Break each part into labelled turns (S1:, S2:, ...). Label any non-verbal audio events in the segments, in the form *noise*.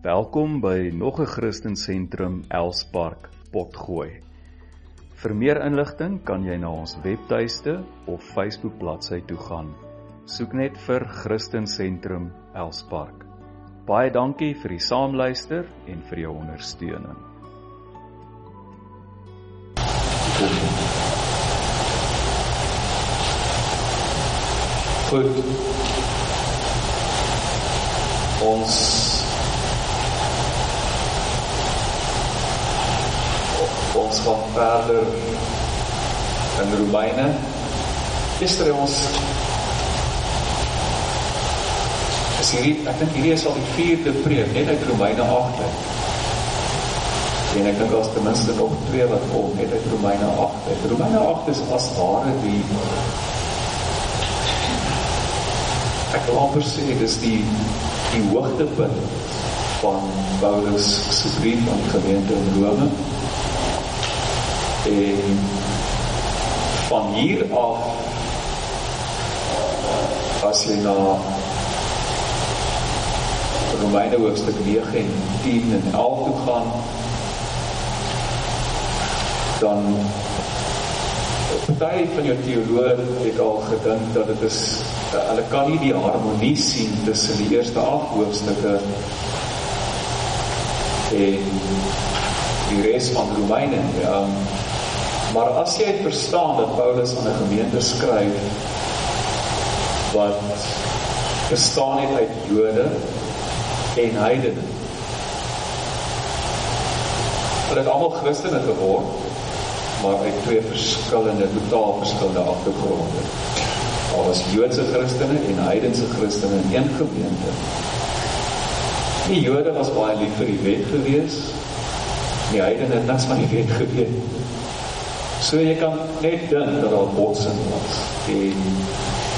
S1: Welkom by nog 'n Christen Sentrum Elspark Potgooi. Vir meer inligting kan jy na ons webtuiste of Facebook bladsy toe gaan. Soek net vir Christen Sentrum Elspark. Baie dankie vir die saamluister en vir jou ondersteuning.
S2: Goed. Ons ons gaan verder in Romeine. Gister ons is hierdie ek dink hierdie is al die vierde preek net uit Romeine 8. En ek dink daar's ten minste nog twee wat kom net uit Romeine 8. Romeine 8 is as ware die ek wil amper sê dis die die hoogtepunt van Paulus se brief aan die gemeente in Rome en van hier af as jy na Romeine hoofstuk 9 en 10 en 11 toe gaan dan party van jou teoloog het al gedink dat dit is hulle kan nie die harmonie sien tussen die eerste 8 hoofstukke en die res van Romeine um, Maar as jy verstaan dat Paulus aan 'n gemeente skryf wat bestaan het uit Jode en heidene. Hulle het almal Christene geword, maar uit twee verskillende, totaal verskillende agtergronde. Al was Joodse Christene en heidense Christene in een gemeente. Die Jode was baie lief vir die wet gewees. Die heidene het niks van die wet geweet So jy kan net dink dat daar botsing was. En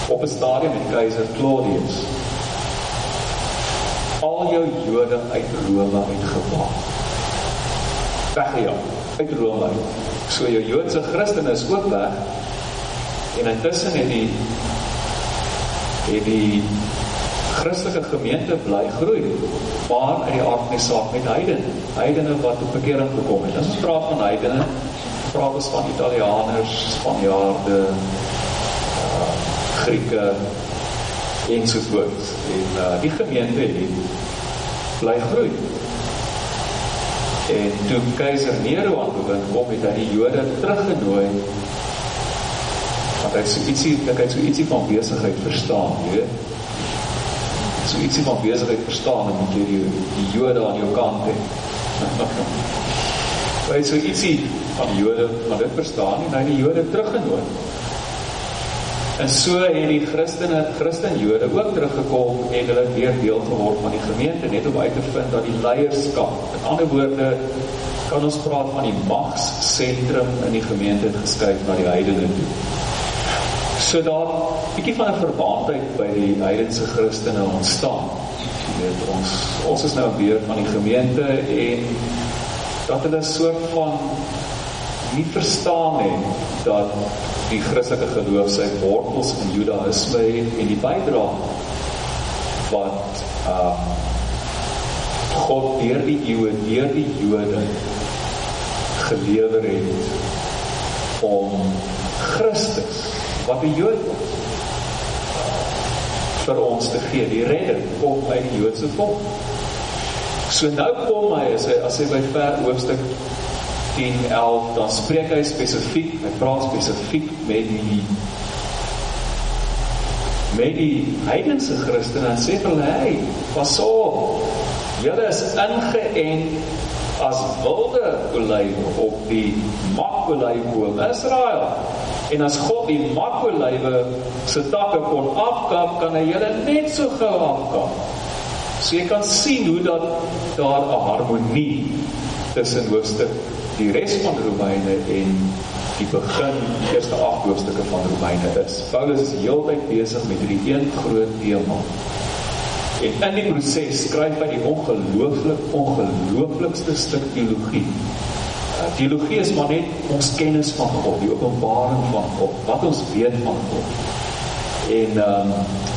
S2: op 'n stadium met keiser Claudius al jou Jode uit Rome uitgewaag. Weggejaag uit Rome. So jou Joodse Christene is ook weg. En intussen het die het die Christelike gemeente bly groei. Maar uit die aard van die saak met heidene, heidene wat op bekering gekom het. Ons praat van heidene praat ons van Italianers, Spanjaarde, uh, Grieke en so voort. En uh, die gemeente het bly groei. En toe keizer Nero aan bewind kom, het hy die jode teruggenooi want hy het so ietsie, ek het so ietsie van bezigheid verstaan, jy weet. So ietsie van bezigheid verstaan, en moet jy die, die jode aan jou kant hee. *laughs* hy het so ietsie van die jode, maar dit verstaan nie, nou die jode teruggenooi. En so het die christene, christen jode ook teruggekom en hulle weer deel geword van die gemeente, net om uit te vind dat die leierskap, in ander woorde, kan ons praat van die machtscentrum in die gemeente geskuif na die heidene toe. So daar, bykie van een verbaandheid by die heidense christene ontstaan. Weet, ons, ons is nou weer van die gemeente en dat hulle soort van nie verstaan het dat die Christelike geloof sy wortels in Judaïsme het en die bydra wat uh, God deur die eeue, deur die Jode gelewer het om Christus wat 'n Jood was vir ons te gee. Die redding kom uit die Joodse volk. So nou kom hy as hy as hy by ver hoofstuk 10, 11, dan spreek hy specifiek, hy praat specifiek met die met die heidense christen en sê vir hulle, hey, pas op, julle is ingeënt as wilde olijwe op die makolijwe Israel. En as God die makolijwe sy takke kon afkap, kan hy julle net so gauw afkap. So jy kan sien hoe dat daar een harmonie tussen hoofdstuk die res van Romeine en die begin, die eerste acht hoofdstukke van Romeine is. Paulus is heel tyd bezig met die een groot thema. En in die proces skryf hy die ongelooflik, ongelooflikste stuk theologie. Uh, theologie is maar net ons kennis van God, die openbaring van God, wat ons weet van God. En um,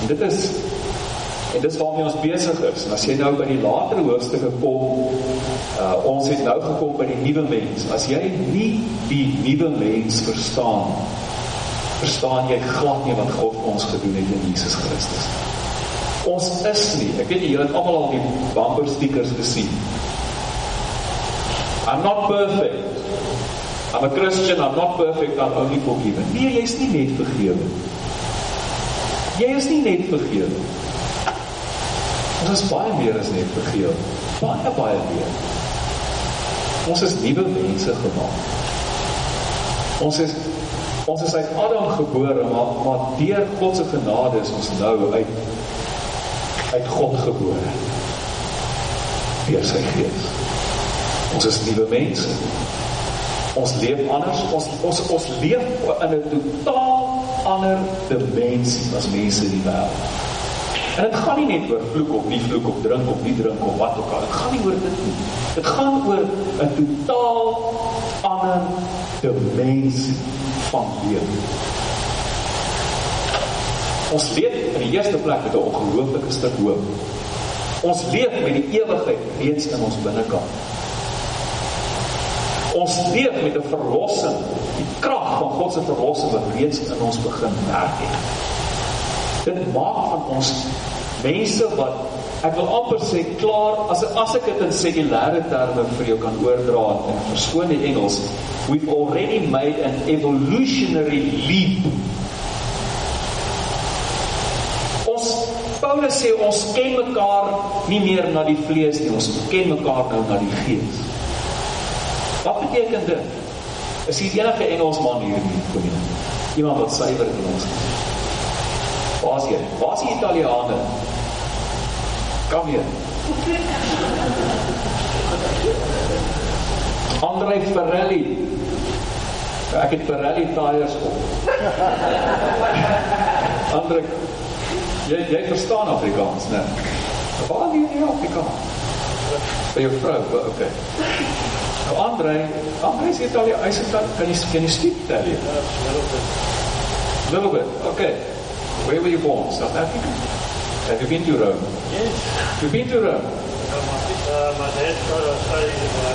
S2: dit is En dis waarmee ons besig is. En as jy nou by die latere hoofstukke kom, uh, ons het nou gekom by die nuwe mens. As jy nie die nuwe mens verstaan, verstaan jy glad nie wat God ons gedoen het in Jesus Christus. Ons is nie, ek weet julle het almal al die bumper stickers gesien. I'm not perfect. I'm a Christian, I'm not perfect, I'm only forgiven. Nee, jy is nie net vergewe. Jy is nie net vergewe. Ons is baie meer as net vergewe. Baie baie meer. Ons is nuwe mense gemaak. Ons is ons is uit Adam gebore, maar maar deur God se genade is ons nou uit uit God gebore. Deur sy Gees. Ons is nuwe mense. Ons leef anders. Ons ons ons leef in 'n totaal ander dimensie as mense in die wêreld. En dit gaan nie net oor vloek of nie vloek of drink of nie drink of wat ook al. Dit gaan nie oor dit nie. Dit gaan oor 'n totaal ander dimensie van lewe. Ons leef in die eerste plek met 'n ongelooflike stuk hoop. Ons leef met die ewigheid reeds in ons binnekant. Ons leef met 'n verlossing, die krag van God se verlossing wat reeds in ons begin werk het. Dit maak van ons mense wat ek wil amper sê klaar as as ek dit in sekulêre terme vir jou kan oordra in verskoon die Engels, we've already made an evolutionary leap. Ons Paulus sê ons ken mekaar nie meer na die vlees nie, ons ken mekaar nou na die gees. Wat beteken dit? Is hier enige Engelsman hier nie? Kom hier. Iemand wat suiwer Engels is. Waar is jy? Waar is die Italiane? Kom hier. Andrei Ferrelli. Ek het Ferrelli tyres op. Andrei Jy jy verstaan Afrikaans, né? Waar leer jy Afrikaans? By jou vrou, okay. Nou Andre, Andre is Italië, hy sê kan jy kan jy speak Italian? Little bit. Okay. Where were you born? South Africa? Have you been to Rome?
S3: Yes.
S2: You've been to Rome?
S3: Uh, my, uh, my dad got a study in my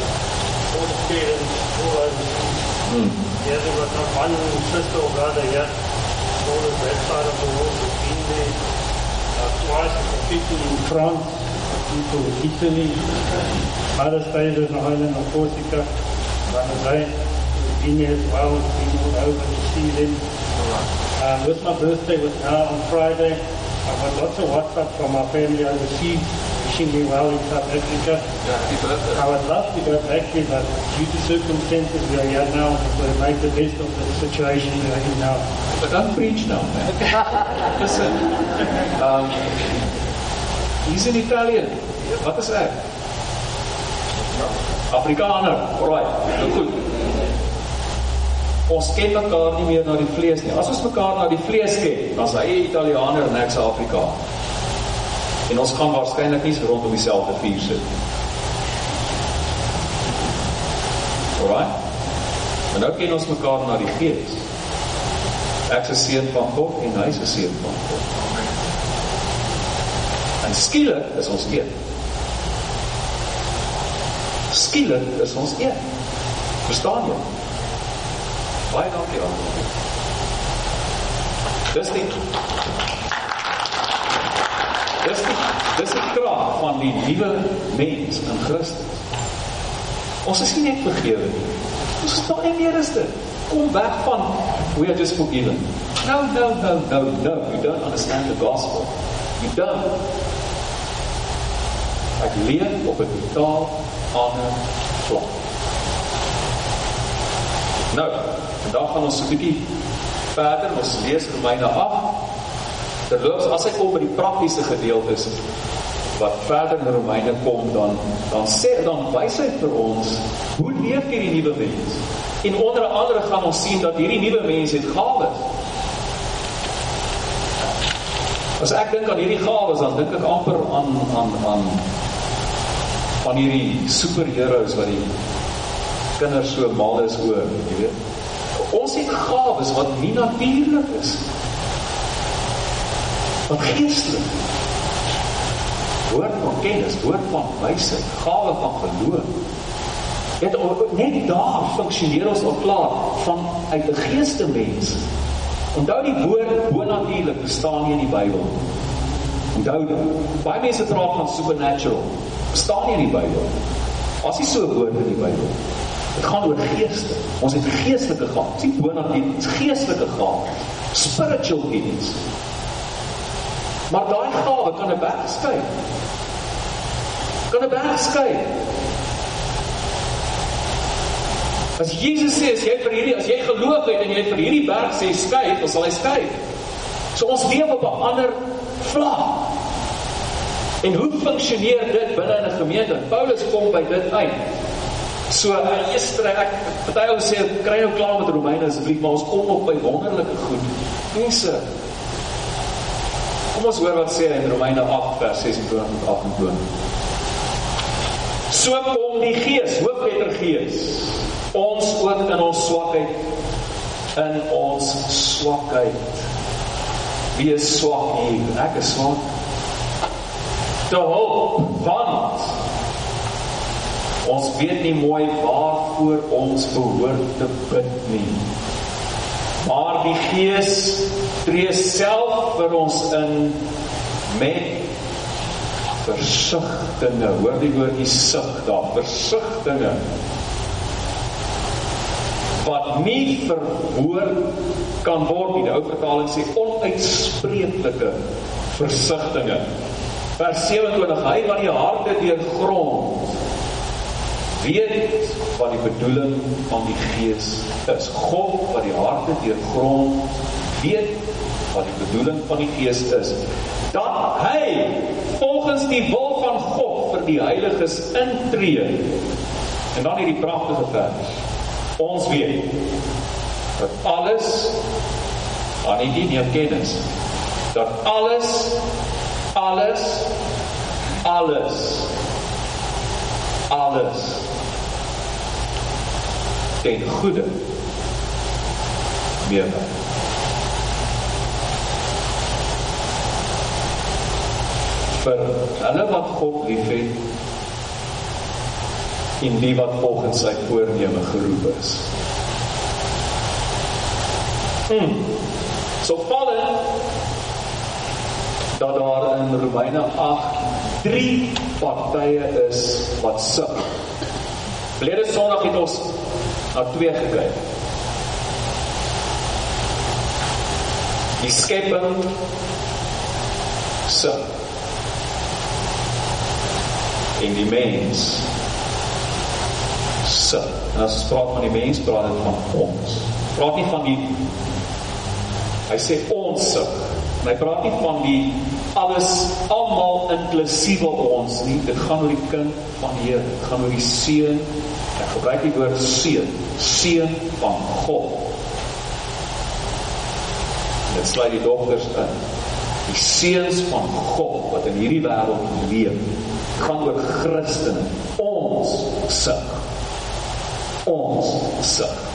S3: old parents all overseas.
S2: Hmm.
S3: He hasn't not one sister or brother yet. All of that side of the world has been there. Uh, twice competed in France, people in Italy, other states in Ireland or Corsica. Zane, who's been here as well, been all over to see them. Um, with my birthday was now on Friday. I've got lots of WhatsApp from my family overseas wishing me well in South Africa.
S2: Birthday.
S3: I would love to go back there, but due to circumstances we are here now, we make the best of the situation we are in now.
S2: But don't preach now, man. *laughs* Listen. Um, he's in Italian. Wat is ek? Afrikaner. Alright. Nou goed. Ons ken mekaar nie meer na die vlees nie. As ons mekaar na die vlees ken, dan is hy Italianer en ek's 'n Afrikaner. En ons gaan waarskynlik nie rondom dieselfde vuur sit nie. Alright? Maar nou ken ons mekaar na die gees. Ek is seun van God en hy is seun van God. En skielik is ons een. Skielik is ons een. Verstaan jy? Baie dankie aan. Dis die Dis die dis die krag van die nuwe mens in Christus. Ons is nie net vergewe nie. Ons is baie meer as dit. Kom weg van we are just forgiven. No, no, no, no, no. You don't understand the gospel. You don't. Ek leef op 'n totaal ander vlak. Nou, vandag gaan ons 'n bietjie verder. Ons lees Romeine 8. Terloops, as hy kom by die praktiese gedeeltes wat verder in Romeine kom dan dan sê dan wys hy vir ons hoe leef hierdie nuwe mens. En onder andere gaan ons sien dat hierdie nuwe mens het gawes. As ek dink aan hierdie gawes, dan dink ek amper aan aan aan van hierdie superheroes wat die kinders so mal is oor, jy weet. Ons het gawes wat nie natuurlik is. Wat geestelik. woord van kennis, woord van wysheid, gawe van geloof. Dit net daar funksioneer ons al klaar van uit 'n geeste mens. Onthou die woord bonatuurlik bestaan nie in die Bybel. Onthou dit. Baie mense praat van supernatural. Bestaan nie in die Bybel. As jy so 'n woord in die Bybel. Dit gaan oor geeste. Ons het geestelike gawe. Dis nie bonatuurlik, dis geestelike gawe. Spiritual gifts. Maar daai gawe kan 'n berg skei. Kan 'n berg skei. As Jesus sê as jy vir hierdie as jy geloof het en jy vir hierdie berg sê skei, dan sal hy skei. So ons leef op 'n ander vlak. En hoe funksioneer dit binne 'n gemeente? Paulus kom by dit uit. So in eerste ek party ou sê kry nou klaar met Romeine asseblief, maar ons kom op by wonderlike goed. Mense Kom ons hoor wat sê hy in Romeine 8 vers 26 tot 28. So kom die Gees, hoofletter Gees, ons ook in ons swakheid in ons swakheid. Wie is swak hier? Ek is swak. Te hulp want ons weet nie mooi waarvoor ons behoort te bid nie. Maar die Gees tree self vir ons in met versigtinge. Hoor die woordjie sug daar, versigtinge. Wat nie verhoor kan word nie. Die ou vertaling sê onuitspreeklike versigtinge. Vers 27: Hy wat die harte deurgrond weet wat die bedoeling van die Gees is. God wat die harte deurgrond weet wat die bedoeling van die Gees is. Dat hy volgens die wil van God vir die heiliges intree. En dan hierdie pragtige vers. Ons weet dat alles aan die nie kennis dat alles alles alles alles ten goeie meerder. vir hulle wat God liefhet en die wat volgens sy voorneme geroep is. Hmm. So val dat daar in Romeine 8 drie partye is wat sug. Verlede Sondag het ons na twee gekyk. Die skepping sug. En die mens sug. En as ons praat van die mens, praat dit van ons. Praat nie van die Hy sê ons sug. En hy praat nie van die alles almal inklusiewe ons nie. Dit gaan oor die kind van die Here. Dit gaan oor die seun. Ek gebruik die woord seun, seun van God. Dit sluit die dogters in. Die seuns van God wat in hierdie wêreld leef. Gaan oor Christene. Ons sug. Ons sug.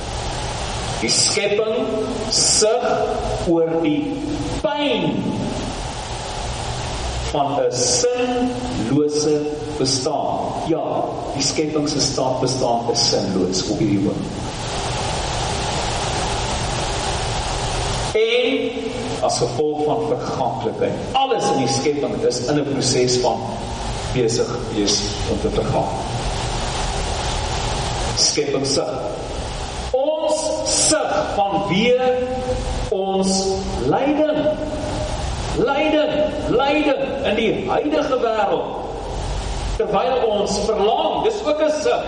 S2: Die skepping sug oor die pyn van 'n sinlose bestaan. Ja, die skepping se staat bestaan is sinloos op hierdie oomblik. En as gevolg van verganklikheid, alles in die skepping is in 'n proses van besig wees om te vergaan. Skepping se ons sug vanweë ons lyding lyding, lyding in die huidige wêreld. Terwyl ons verlang, dis ook 'n sug,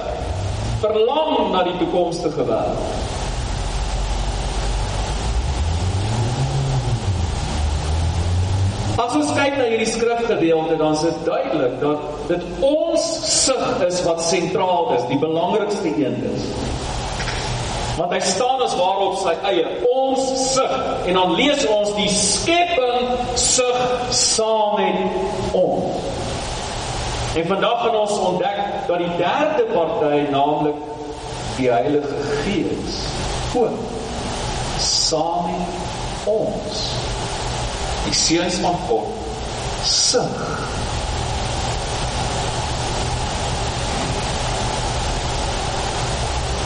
S2: verlang na die toekomstige wêreld. As ons kyk na hierdie skrifgedeelte, dan is dit duidelik dat dit ons sug is wat sentraal is, die belangrikste een is want hy staan as waarop sy eie ons sug en dan lees ons die skepping sug saam met ons. En vandag gaan ons ontdek dat die derde party, naamlik die Heilige Gees, kom saam met ons. Die seuns van God sing.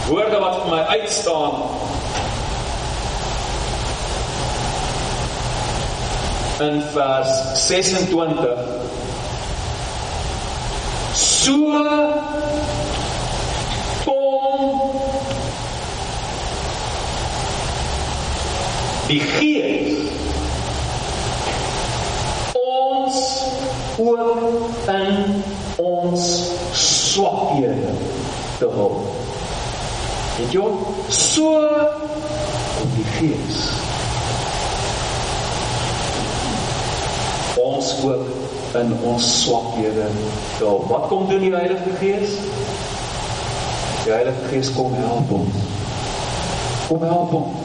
S2: Woorde wat vir my uitstaan In vers 26 So kom die Gees ons ook in ons swakhede te help. Weet jy, so kom die Gees ons ook in ons swakhede help. Wat kom doen die Heilige Gees? Die Heilige Gees kom help ons. Kom help ons.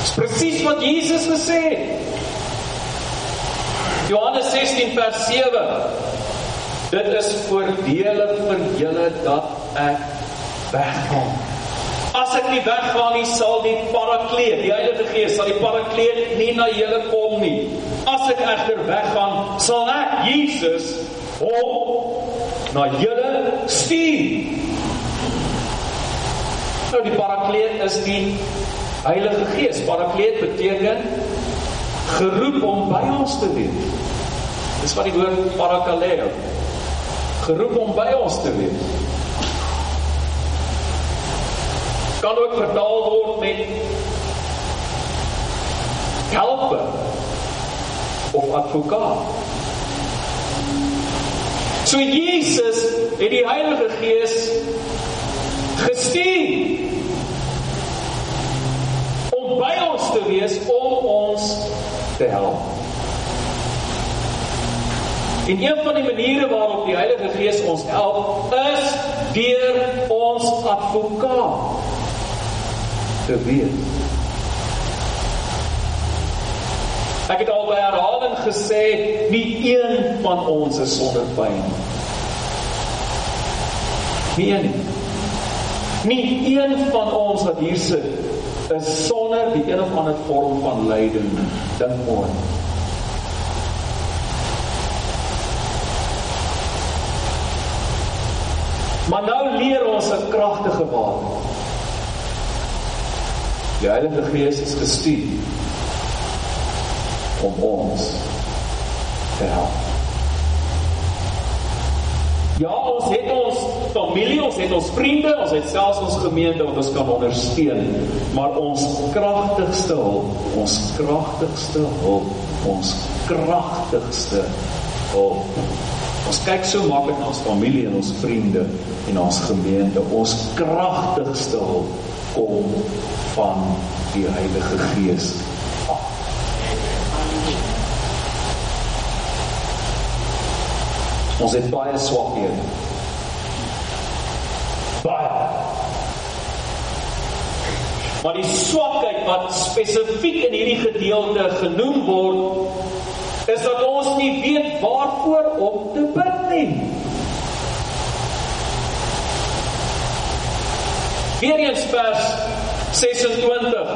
S2: Dis presies wat Jesus gesê het. Johannes 16 vers 7. Dit is voordelig vir julle dat ek weggaan. As ek nie weggaan nie, sal die Parakleet, die Heilige Gees, sal die Parakleet nie na julle kom nie. As ek egter weggaan, sal ek Jesus hom na julle stuur. Nou die Parakleet is die Heilige Gees. Parakleet beteken geroep om by ons te wees. Dis wat die woord parakaleo. Geroep om by ons te wees. Kan ook vertaal word met helper of advokaat. So Jesus het die Heilige Gees gestuur om by ons te wees om ons te help. En een van die maniere waarop die Heilige Gees ons help is deur ons advokaat te wees. Ek het al by herhaling gesê nie een van ons is sonder pyn nie. Nie een nie. Nie een van ons wat hier sit is sonder die een of ander vorm van lyding dink mooi. Maar nou leer ons 'n kragtige wapen. Die Heilige Gees is gestuur om ons te help. Ja, ons het ons familie, ons het ons vriende, ons het selfs ons gemeente wat ons kan ondersteun, maar ons kragtigste hulp, ons kragtigste hulp, ons kragtigste hulp. Ons kyk so maklik na ons familie en ons vriende en ons gemeente. Ons kragtigste hulp kom van die Heilige Gees. Ons het baie swakhede. Baie. Maar die swakheid wat spesifiek in hierdie gedeelte genoem word, is dat ons nie weet waarvoor om te bid nie. Weereens vers 26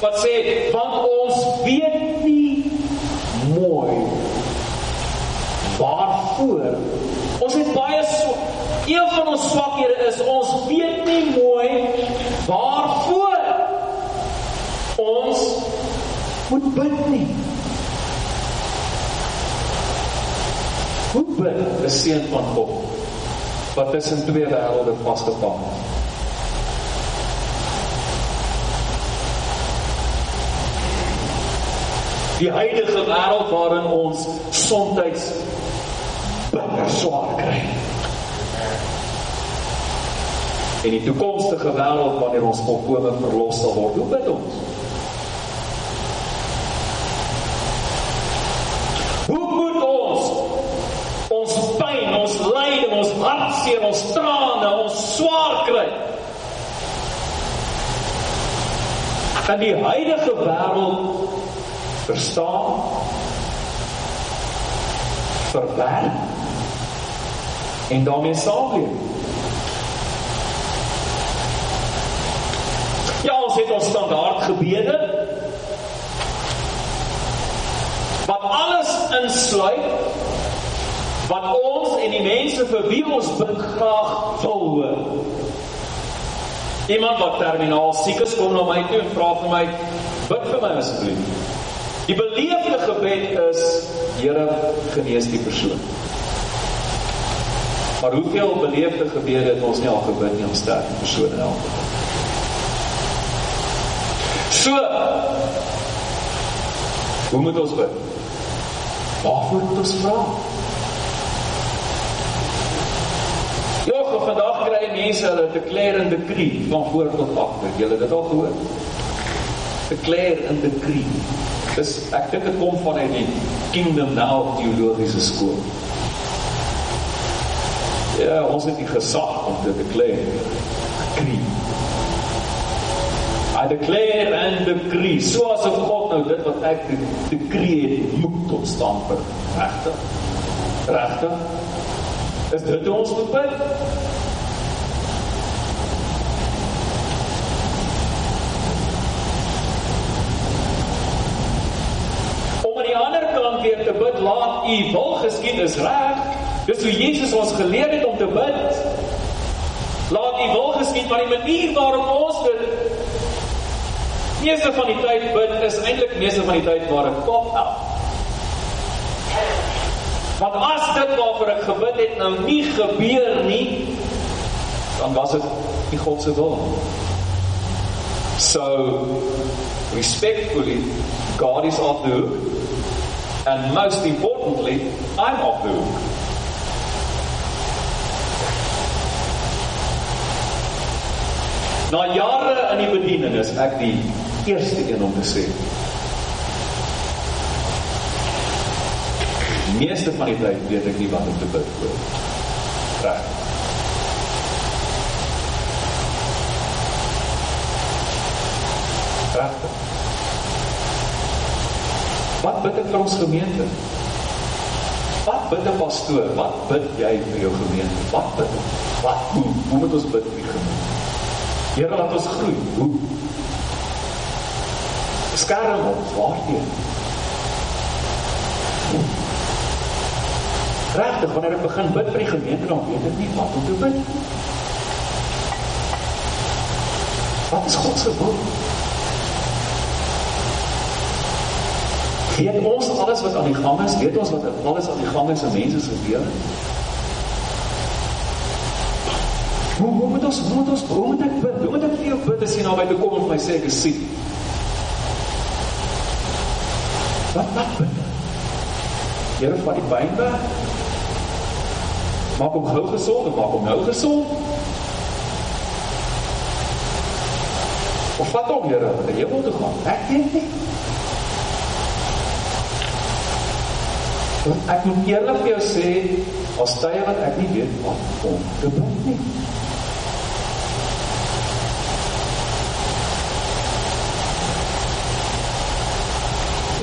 S2: wat sê want ons weet nie mooi waarvoor ons het baie so een van ons swakhede is ons weet nie mooi waarvoor ons moet bid nie. Hoe bid? 'n seun van God wat tussen twee wêrelde vasgevang is. Die huidige wêreld waarin ons soms bitter swaar kry. En die toekomstige wêreld wanneer ons volkome verlos sal word, hoe bid ons? Hoe moet ons ons pyn, ons lyding, ons hartseer, ons trane, ons swaar kry? En die huidige wêreld verstaan verwerk en daarmee saamleef. Ja, ons het ons standaard gebede wat alles insluit wat ons en die mense vir wie ons bid graag wil hoor. Iemand wat terminaal siek is kom na my toe en vra vir my, bid vir my asseblief. Die beleefde gebed is, Here, genees die persoon. Maar hoeveel beleefde gebede het ons nie al gebid nie om sterk te help? So, hoe moet ons bid? Waarvoor moet ons vra? Ja, vandag kry mense hulle declare and decree van voor tot agter. Julle dit al gehoor? Declare and decree. Dis ek dink dit kom van uit die Kingdom Now teologiese skool. Ja, ons het die gesag om te declare. Decree. I declare and decree. So as of God nou dit wat ek decree het, moet tot stand bring. Regtig? Regtig? Is dit ons moet bid? Om aan die ander kant weer te bid, laat u wil geskied is reg. Dis hoe Jesus ons geleer het om te bid. Laat u wil geskied, maar die manier waarop ons dit meeste van die tyd bid is eintlik meeste van die tyd waar ek kop help. Want as dit waarvoor ek gebid het nou nie gebeur nie, dan was dit nie God se wil nie. So respectfully God is off the hook and most importantly I'm off the hook. Na jare in die bediening is ek die eerste een om te sê meeste van die tyd weet ek nie wat om te bid vir. Reg. Wat bid ek vir ons gemeente? Wat bid 'n pastoor? Wat bid jy vir jou gemeente? Wat bid? Wat hoe? Hoe moet ons bid vir die gemeente? Here laat ons groei. Hoe? Skerm ons, waarteen? Regtig, wanneer ek begin bid vir die gemeente, dan weet ek nie wat om te bid. Wat is God se wil? Weet ons alles wat aan die gang is? Weet ons wat alles aan die gang is in mense se lewens? Hoe, hoe moet ons, hoe moet ons, hoe moet ek bid? Hoe moet ek vir jou bid as jy na my toe kom en my sê ek is siek? Wat, wat bid? Here, vat die pijn weg. Maak hom gou gesond en maak hom nou gesond. Of vat hom Here na die hemel toe gaan. Ek weet nie. Want ek moet eerlik vir jou sê, as tye wat ek nie weet wat om te bid nie.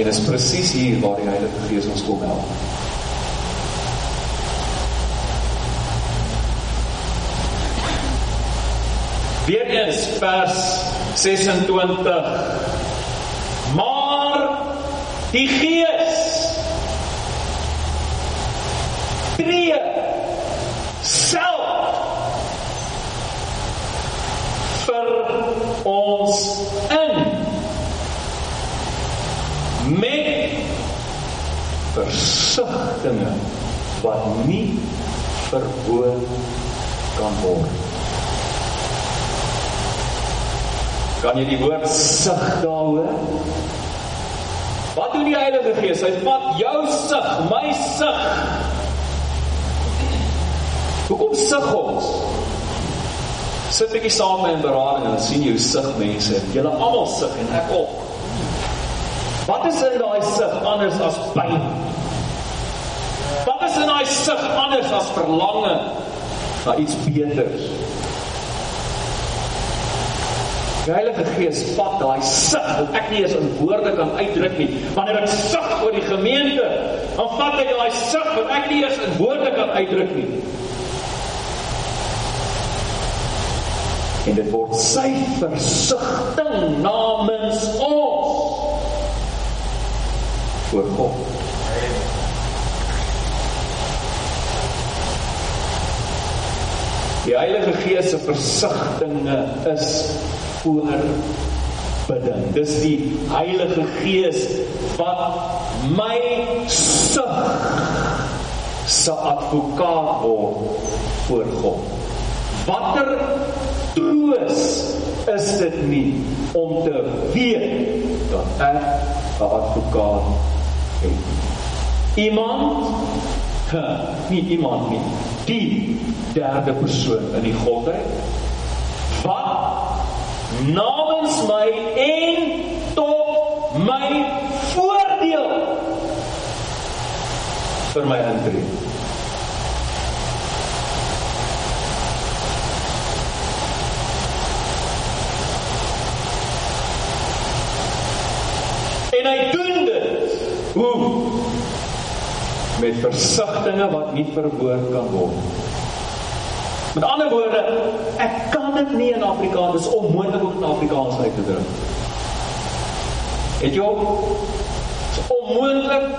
S2: En dit is presies hier waar die Heilige Gees ons kom help. Weereens vers 26. Maar die Gees tree self vir ons in met versigtinge wat nie verhoor kan word. Kan jy die woord sig daar hoor? Wat doen die Heilige Gees? Hy vat jou sig, my sig. Hoekom sig ons? Sit ek saam in berading en sien jou sig mense. Julle almal sig en ek ook. Wat is in daai sig anders as pyn? Wat is in daai sig anders as verlange na iets beters? Die Heilige Gees vat daai sig wat ek nie eens in woorde kan uitdruk nie. Wanneer ek sug oor die gemeente, dan vat hy daai sig wat ek nie eens in woorde kan uitdruk nie. En dit word sy versigtiging namens ons voor God. Die Heilige Gees se versigtinge is voorbidding. Dis die Heilige Gees wat my sug se advokaat word voor God. Watter troos is dit nie om te weet dat ek 'n advokaat het. Iemand nie iemand nie die derde persoon in die godheid wat namens my en tot my voordeel. Vir my intree. En hy doen dit. Hoe? Met versigtings wat nie verwoord kan word. Met ander woorde, ek kan dit nie in Afrikaans, dis onmoontlik om dit in Afrikaans uit te druk. Het jy onmoontlik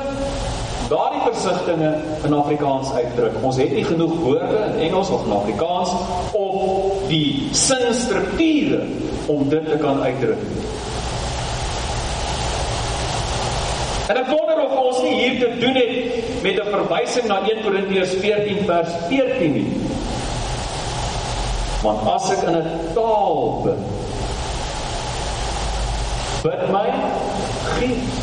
S2: daardie versigtings in Afrikaans uitdruk. Ons het nie genoeg woorde in Engels of in Afrikaans of die sinstrukture om dit te kan uitdruk. En ek wonder of ons nie hier te doen het met 'n verwysing na 1 Korintiërs 14 vers 14 nie. Want as ek in 'n taal bid, bid my gees,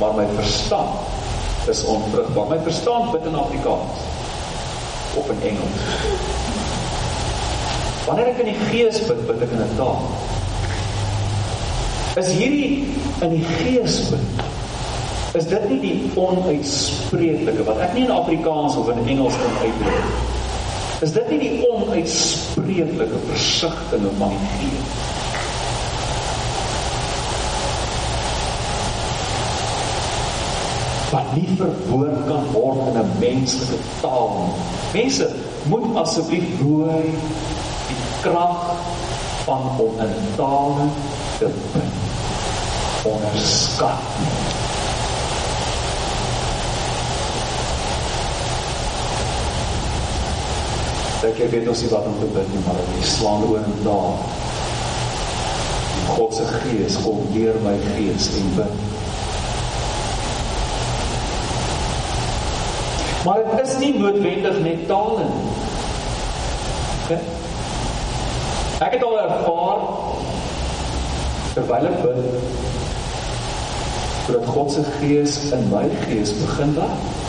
S2: maar my verstand is onvrugbaar. My verstand bid in Afrikaans of in Engels. Wanneer ek in die gees bid, bid ek in 'n taal. Is hierdie in die gees bid? Is dit nie die onuitspreeklike wat ek nie in Afrikaans of in Engels kan uitdruk nie? Is dit nie die onuitspreeklike versigtings van die gees? wat nie verwoord kan word in 'n menslike taal. Mense, moet asseblief rooi die krag van om in tale te bid onderskat nie. Ek ek weet ons nie wat om te bid nie, maar ek slaan oor en daar. God se gees kom deur my gees en bid. Maar dit is nie noodwendig net tale nie. Ek het al ervaar terwyl ek bid dat God se gees in my gees begin werk.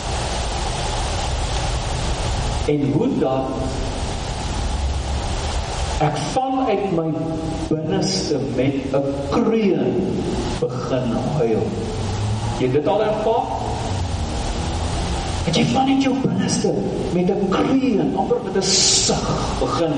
S2: En hoe dan ek van uit my binneste met 'n kreun begin huil. Jy dit al ervaar? Het jy van uit jou binneste met 'n kreun, amper met 'n sug begin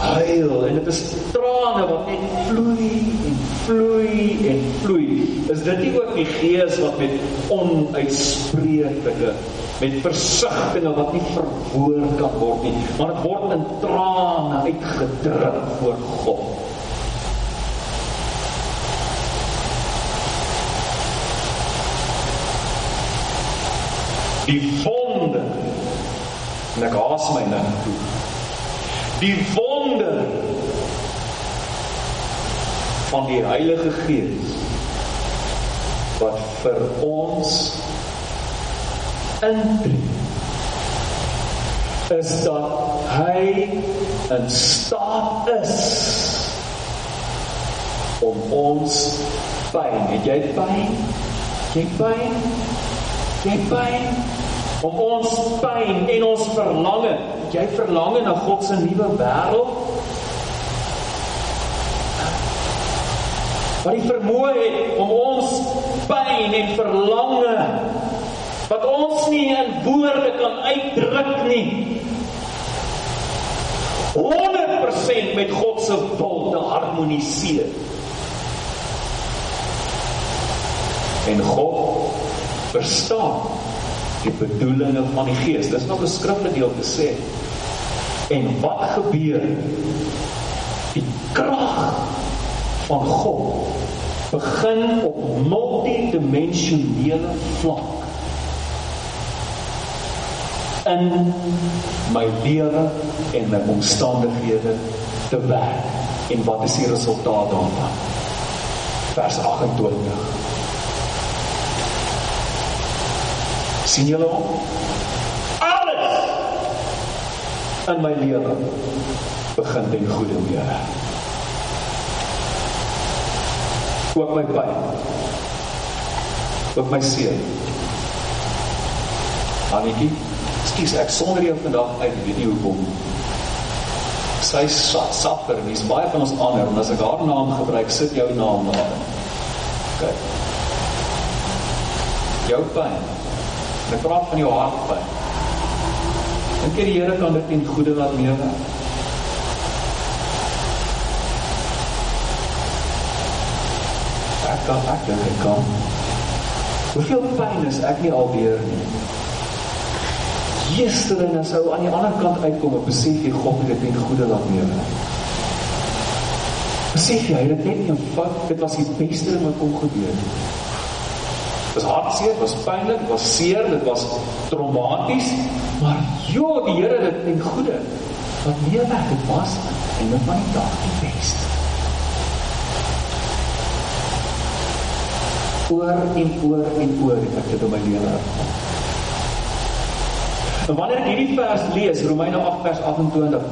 S2: huil en dit is trane wat net vloei en vloei en vloei. Is dit nie ook die gees wat met onuitspreeklike met versigtings wat nie verwoord kan word nie, maar dit word in trane uitgedruk voor God. Die wonde en ek haas my nou toe die wonder van die Heilige Gees wat vir ons intree is dat hy in staat is om ons pyn, het jy pyn? Jy pyn? Jy pyn? Om ons pyn en ons verlange jy verlang na God se nuwe wêreld? Wat die vermoë het om ons pyn en verlange wat ons nie in woorde kan uitdruk nie 100% met God se wil te harmoniseer. En God verstaan die bedoelinge van die Gees. Dis nog 'n skriftelike deel te sê. En wat gebeur? Die krag van God begin op multidimensionele vlak in my lewe en my omstandighede te werk. En wat is die resultaat daarvan? Vers 28. sien julle hom? Alles in my lewe begin ten goeie weer. Ook my pyn. Ook my seer. Anetjie, skus ek sonder jou vandag uit weet nie hoekom. Sy suffer, dis baie van ons ander en as ek haar naam gebruik, sit jou naam daar. OK. Jou pyn. Ek praat van jou hartpyn. Dink jy die Here kan dit in goeie laat meewerk? Ek kan ek dink ek kan. Hoeveel pyn is ek nie alweer nie? Gisterin as ou aan die ander kant uitkom, besef jy God het dit in goeie laat meewerk. Besef jy, dit net nie 'n fout, dit was die beste wat kon gebeur het. Dit was hartseer, dit was pynlik, dit was seer, dit was traumaties, maar jo, die Here het dit in goeie wat meewerk het was en dit was nie dalk die beste. Oor en oor en oor het ek dit in my lewe ervaar. En wanneer ek hierdie vers lees, Romeine 8 vers 28,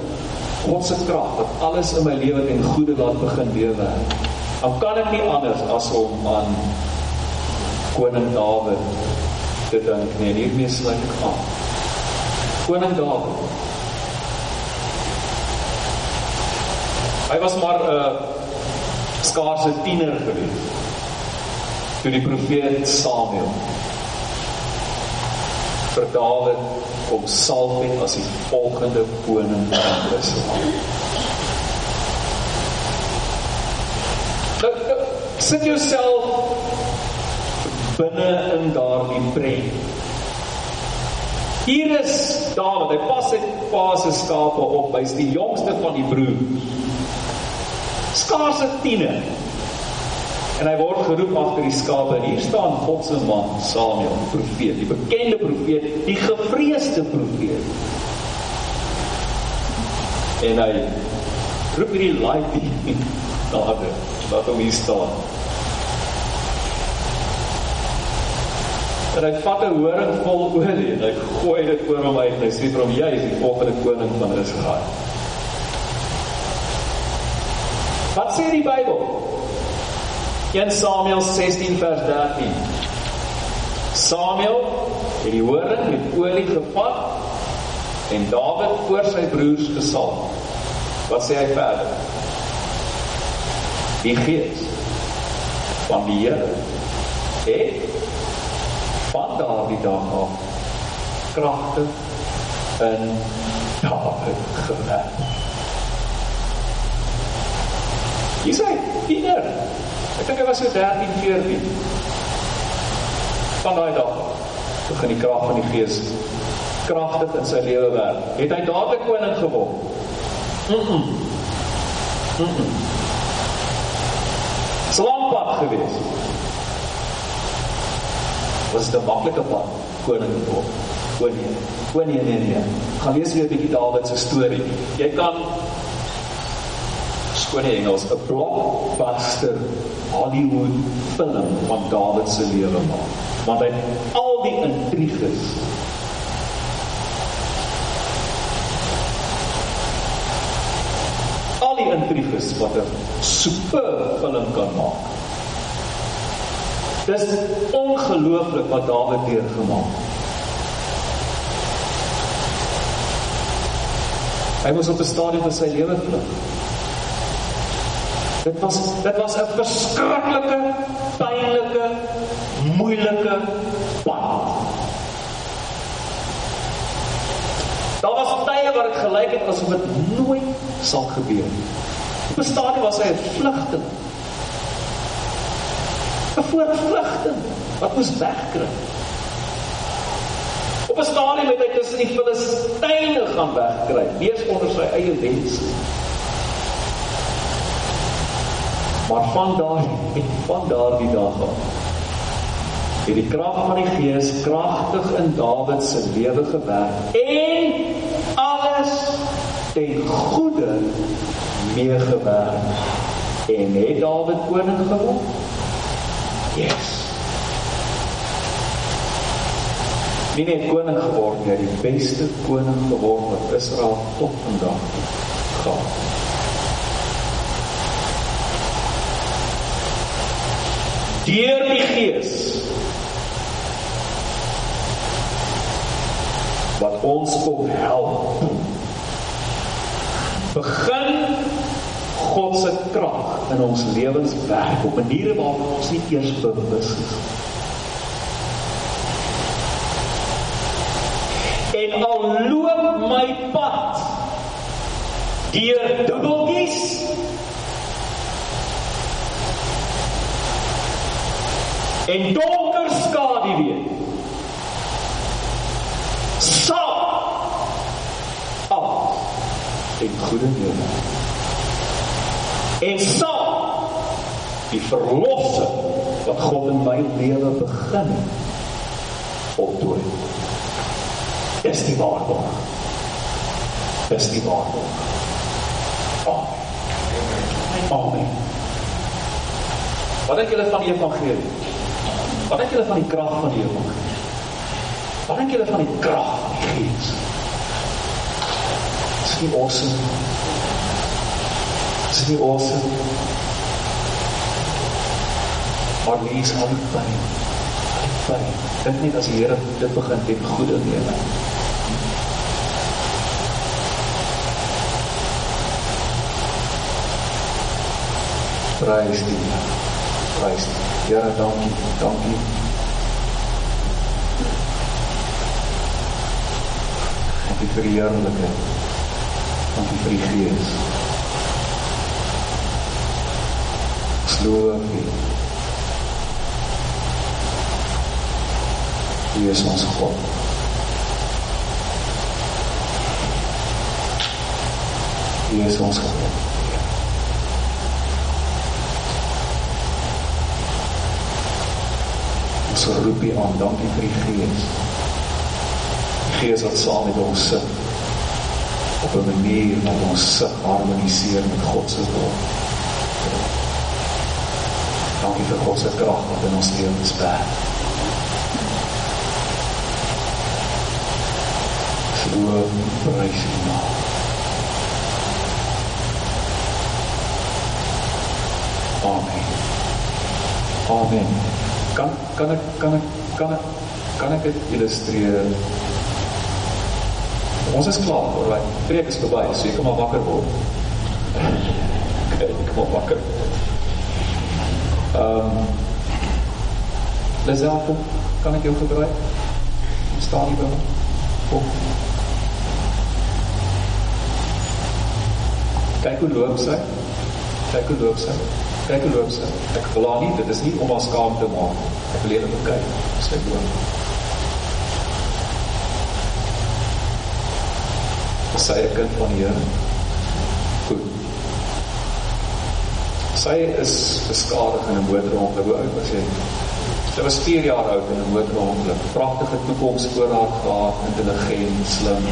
S2: God se krag wat alles in my lewe ten goeie laat begin lewe, dan kan ek nie anders as om aan koning Dawid te dink nie. Hiermee sluit ek af. Koning Dawid. Hy was maar 'n uh, skaarse tiener gewees. Toe die profeet Samuel vir Dawid kom salf het as die volgende koning van Israel. Nou, nou, sit jouself binne in daardie prent. Hier is Dawid, hy pas sy pa se skape op, hy's die jongste van die broers. Skaars 'n tiener. En hy word geroep agter die skape en hier staan God se man Samuel, profeet, die bekende profeet, die gevreesde profeet. En hy roep hierdie laaitjie *laughs* daar wat hom hier staan. En hy vat 'n horing vol olie en hy gooi dit oor hom uit en hy sê vir hom jy is die volgende koning van Israel. Wat sê die Bybel? 1 Samuel 16 vers 13. Samuel het die horing met olie gevat en Dawid voor sy broers gesalf. Wat sê hy verder? Die gees van die Here het van daardie dag af kragtig in Dawid gewerk. Jy sê, Pieter, ek dink hy was so 13, 14. Van daai dag begin die krag van die Gees kragtig in sy lewe werk. Het hy dadelik koning geword? Mhm. Mhm. Slampad gewees was dit 'n maklike pad koning te word. O nee. O nee nee nee. Gaan lees weer 'n bietjie Dawid se storie. Jy kan skone Engels 'n blockbuster Hollywood film van Dawid se lewe maak. Want hy al die intriges al die intriges wat 'n super film kan maak. Dis ongelooflik wat Dawid deurgemaak het. Hy moes op 'n stadium van sy lewe vlug. Dit was dit was 'n verskriklike, pynlike, moeilike pad. Daar was tye waar dit gelyk het asof dit nooit sal gebeur nie. Op 'n stadium was hy 'n vlugteling. 'n voortvlugting wat moes wegkry. Op 'n stadium het hy tussen die Filistyne gaan wegkry, wees onder sy eie wens. Maar van daardie van daardie dag af het die krag van die Gees kragtig in Dawid se lewe gewerk en alles ten goeie meegewerk en het Dawid koning geword? Yes. Nie net koning geword nie, die beste koning geword wat Israel tot vandag gehad het. Deur die Gees wat ons kom help. Begin God se krag in ons lewens werk op maniere waarvan ons nie eers bewus is. En al loop my pad deur dubbeltjies en donker skaduwee en goede lewe. En sal die verlossing wat God in my lewe begin voltooi. Is die waarheid. Is die waarheid. Amen. Amen. Wat dink julle van die evangelie? Wat dink julle van die krag van die evangelie? Wat dink julle van die krag van die Gees? Is nie awesome? Is nie awesome? Maar lees al die. Al die pijn. Dink net as die Heere dit begin ten goede neem. Prijs die. Prijs die. Heere, dankie. Dankie. Dankie vir die heerlijkheid. Dankie vir die gees. Sloof nie. U is ons God. U is ons God. Ons roep u aan, dankie vir die gees. Die gees wat saam met ons sit op 'n manier wat ons sig harmoniseer met God se wil. Dankie vir God se krag wat in ons lewens werk. Loof en prys U naam. Amen. Amen. Kan kan ek kan ek kan ek kan ek dit illustreer? Ons is klaar, alright. Preek is verby, so jy kan maar wakker word. Okay, kom maar wakker. Ehm um, Lisel, kan ek jou gebruik? Staan jy by? Kom. Kyk hoe loop sy. Kyk hoe loop sy. Kyk hoe loop sy. Ek wil haar nie, dit is nie om haar skaam te maak. Ek wil eerlik kyk. Sy loop. Sy is 'n kind van die Here. Goed. Sy is beskadig in 'n motorongeluk. Hoe oud was sy? Sy was 4 jaar oud in 'n motorongeluk. Pragtige toekoms voor haar gehad, intelligent, slim.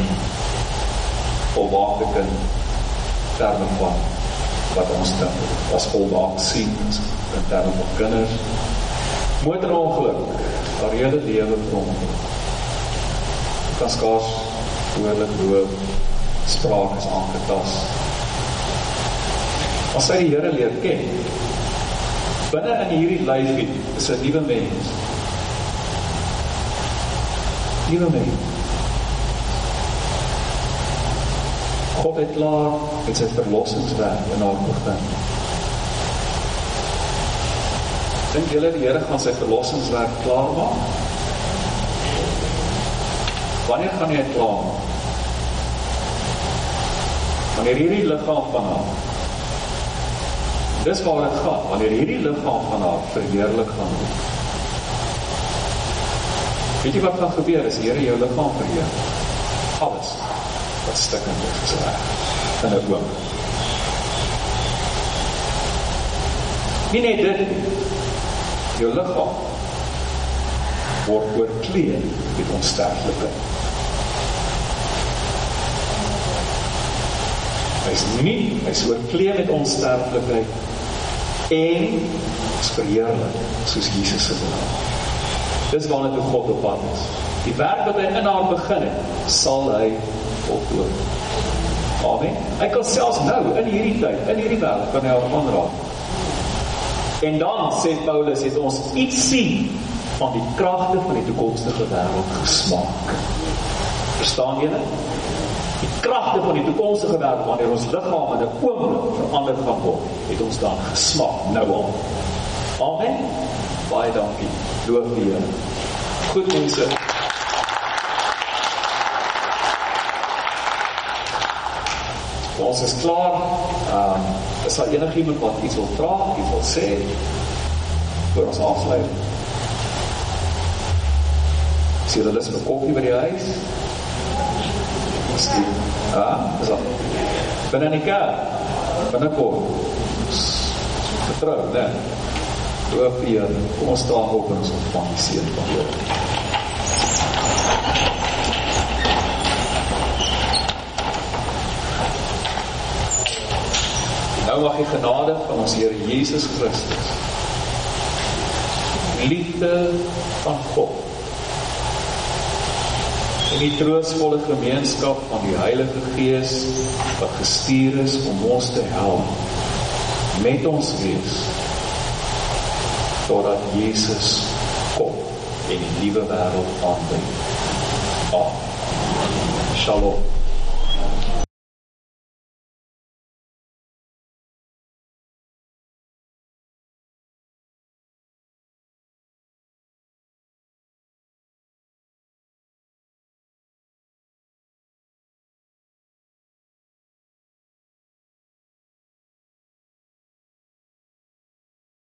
S2: Volwaardige kind terme van wat ons dink as volwaardig sien in terme van kinders. Motorongeluk, haar hele lewe kom. Kan skaars behoorlik loop, spraak is aangetast. As sy die Here leer ken, binne in hierdie lyfie is 'n nuwe mens. Nuwe mens. God het klaar met sy verlossingswerk in haar begin. Dink julle die Here gaan sy verlossingswerk klaar maak? Wanneer gaan hy dit klaar maak? Wanneer hierdie liggaam van haar Dis waar dit gaan, wanneer hierdie liggaam van haar verheerlik gaan word. Weet jy wat gaan gebeur as die Here jou liggaam verheerlik? Alles wat stikkend is, is reg in 'n oom. Nie net dit jou liggaam word oorklee met onsterflikheid. Hy's nie, hy's oorklee met onsterflikheid en is verheerlik soos Jesus se wil. Dis waarna toe God op pad is. Die werk wat hy in haar begin het, sal hy voltooi. Amen. Hy kan selfs nou in hierdie tyd, in hierdie wêreld kan hy haar aanraak. En dan sê Paulus het ons iets sien van die kragte van die toekomstige wêreld gesmaak. Verstaan julle? Die kragte van die toekomstige wêreld wanneer ons liggame in 'n oomblik verander gaan word, het ons dan gesmaak nou al. Amen. Baie dankie. Loof die Here. Goed mense. Ons is klaar. Ehm um, is daar enigiemand wat iets wil vra, iets wil sê voor ons afsluit? Sien hulle is vir koffie by die huis? Miskien. Ja, is dat. Binne die kerk. Binne kom. Vertrou, né? Doop hier. Kom ons staan op en ons ontvang die seën van die Nou mag die genade van ons Here Jesus Christus, liefde van God en die troostvolle gemeenskap van die Heilige Gees wat gestuur is om ons te help met ons wees totdat Jesus kom en die nuwe wêreld aanbring. Amen. Shalom.